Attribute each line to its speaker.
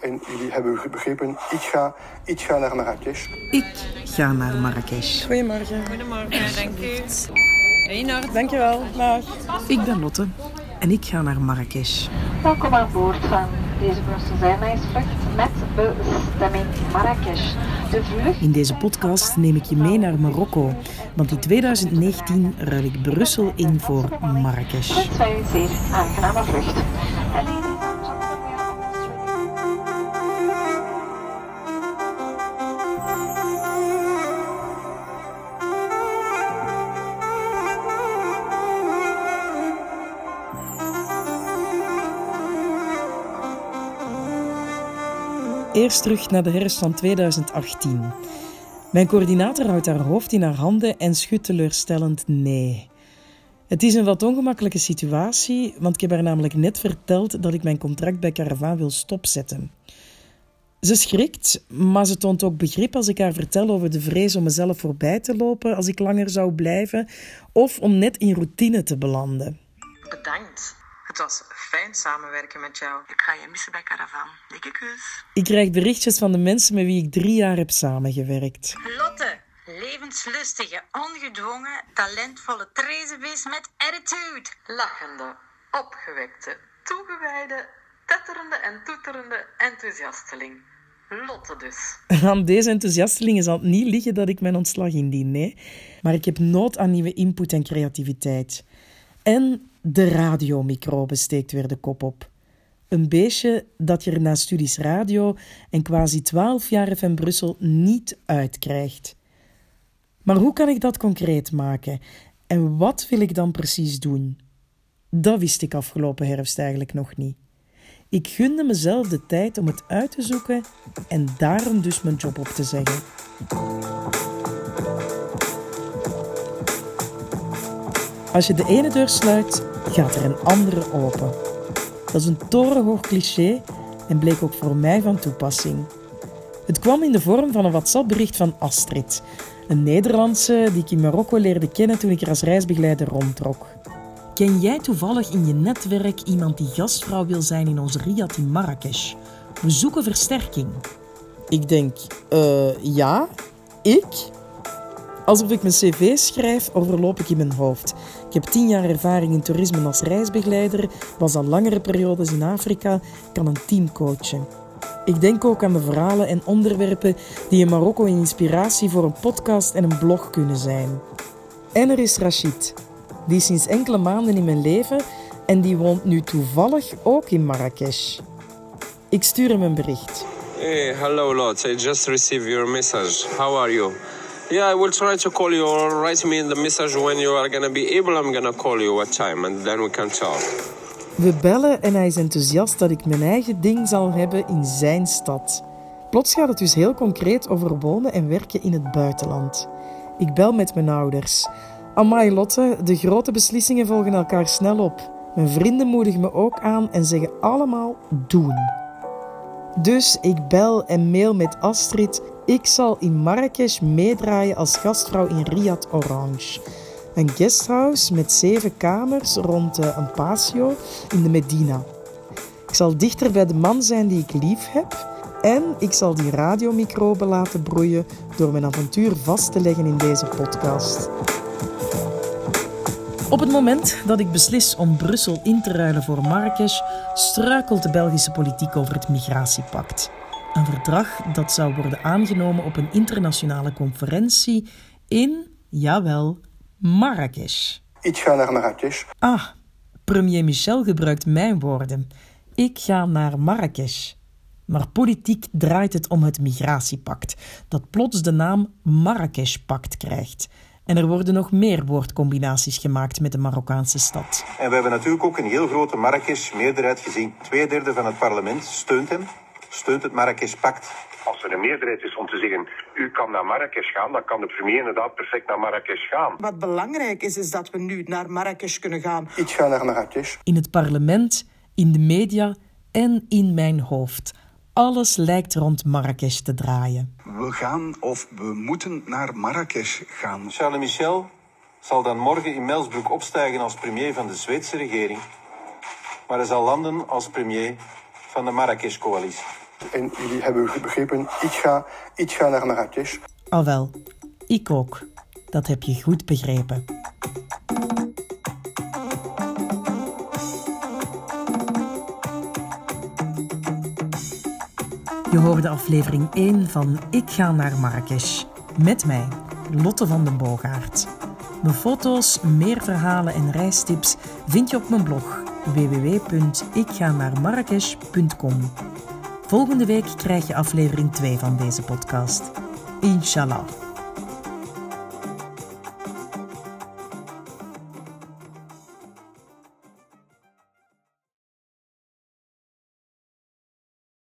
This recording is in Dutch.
Speaker 1: En jullie hebben begrepen, ik ga, ik ga naar Marrakesh.
Speaker 2: Ik ga naar Marrakesh.
Speaker 3: Goedemorgen.
Speaker 4: Goedemorgen, dank u. Reinhard.
Speaker 3: Dankjewel. Dag.
Speaker 2: Ik ben Lotte en ik ga naar Marrakesh.
Speaker 5: Welkom aan boord van deze Brussels Airlines vlucht met bestemming Marrakesh. De vlucht...
Speaker 2: In deze podcast neem ik je mee naar Marokko, want in 2019 ruil ik Brussel in voor Marrakesh.
Speaker 5: Wij u een zeer aangename vlucht.
Speaker 2: Eerst terug naar de herfst van 2018. Mijn coördinator houdt haar hoofd in haar handen en schudt teleurstellend nee. Het is een wat ongemakkelijke situatie, want ik heb haar namelijk net verteld dat ik mijn contract bij Caravan wil stopzetten. Ze schrikt, maar ze toont ook begrip als ik haar vertel over de vrees om mezelf voorbij te lopen als ik langer zou blijven, of om net in routine te belanden.
Speaker 6: Bedankt. Het was fijn samenwerken met jou. Ik ga je missen bij Caravan. Dikke kus.
Speaker 2: Ik krijg berichtjes van de mensen met wie ik drie jaar heb samengewerkt.
Speaker 7: Lotte, levenslustige, ongedwongen, talentvolle trezenbeest met attitude.
Speaker 6: Lachende, opgewekte, toegewijde, tetterende en toeterende enthousiasteling. Lotte dus.
Speaker 2: Aan deze enthousiastelingen zal het niet liggen dat ik mijn ontslag indien, nee. Maar ik heb nood aan nieuwe input en creativiteit. En de radiomicrobe steekt weer de kop op. Een beestje dat je er na studies radio en quasi 12 jaar FM Brussel niet uitkrijgt. Maar hoe kan ik dat concreet maken? En wat wil ik dan precies doen? Dat wist ik afgelopen herfst eigenlijk nog niet. Ik gunde mezelf de tijd om het uit te zoeken en daarom dus mijn job op te zeggen. Als je de ene deur sluit, gaat er een andere open. Dat is een torenhoog cliché en bleek ook voor mij van toepassing. Het kwam in de vorm van een WhatsApp-bericht van Astrid, een Nederlandse die ik in Marokko leerde kennen toen ik er als reisbegeleider rondtrok. Ken jij toevallig in je netwerk iemand die gastvrouw wil zijn in ons Riad in Marrakesh? We zoeken versterking. Ik denk, eh, ja, ik? Alsof ik mijn cv schrijf, overloop ik in mijn hoofd. Ik heb tien jaar ervaring in toerisme als reisbegeleider, was al langere periodes in Afrika, kan een team coachen. Ik denk ook aan de verhalen en onderwerpen die in Marokko een inspiratie voor een podcast en een blog kunnen zijn. En er is Rachid, die is sinds enkele maanden in mijn leven en die woont nu toevallig ook in Marrakesh. Ik stuur hem een bericht.
Speaker 8: Hey, hello, Lot. I just received your message. How are you? Yeah, I will try to call you or write me the message when you are gonna be able. I'm gonna call you what time and then we can talk.
Speaker 2: We bellen en hij is enthousiast dat ik mijn eigen ding zal hebben in zijn stad. Plots gaat het dus heel concreet over wonen en werken in het buitenland. Ik bel met mijn ouders. Amai Lotte, de grote beslissingen volgen elkaar snel op. Mijn vrienden moedigen me ook aan en zeggen allemaal doen. Dus ik bel en mail met Astrid. Ik zal in Marrakesh meedraaien als gastvrouw in Riad Orange. Een guesthouse met zeven kamers rond eh, een patio in de Medina. Ik zal dichter bij de man zijn die ik lief heb. En ik zal die radiomicroben laten broeien door mijn avontuur vast te leggen in deze podcast. Op het moment dat ik beslis om Brussel in te ruilen voor Marrakesh, struikelt de Belgische politiek over het migratiepact. Een verdrag dat zou worden aangenomen op een internationale conferentie in, jawel, Marrakesh.
Speaker 1: Ik ga naar Marrakesh.
Speaker 2: Ah, premier Michel gebruikt mijn woorden. Ik ga naar Marrakesh. Maar politiek draait het om het migratiepact, dat plots de naam Marrakesh-pact krijgt. En er worden nog meer woordcombinaties gemaakt met de Marokkaanse stad.
Speaker 9: En we hebben natuurlijk ook een heel grote Marrakesh-meerderheid gezien. Tweederde van het parlement steunt hem, steunt het Marrakesh-pact.
Speaker 10: Als er een meerderheid is om te zeggen, u kan naar Marrakesh gaan, dan kan de premier inderdaad perfect naar Marrakesh gaan.
Speaker 3: Wat belangrijk is, is dat we nu naar Marrakesh kunnen gaan.
Speaker 1: Ik ga naar Marrakesh.
Speaker 2: In het parlement, in de media en in mijn hoofd. Alles lijkt rond Marrakesh te draaien.
Speaker 11: We gaan of we moeten naar Marrakesh gaan.
Speaker 9: Charles Michel zal dan morgen in Melsbroek opstijgen als premier van de Zweedse regering. Maar hij zal landen als premier van de Marrakesh-coalitie.
Speaker 1: En jullie hebben begrepen, ik ga, ik ga naar Marrakesh.
Speaker 2: Al wel, ik ook. Dat heb je goed begrepen. Je hoorde aflevering 1 van Ik ga naar Marrakesh. Met mij, Lotte van den Boogaard. Mijn foto's, meer verhalen en reistips vind je op mijn blog www.ikganaarmarrakesh.com. Volgende week krijg je aflevering 2 van deze podcast. Inshallah.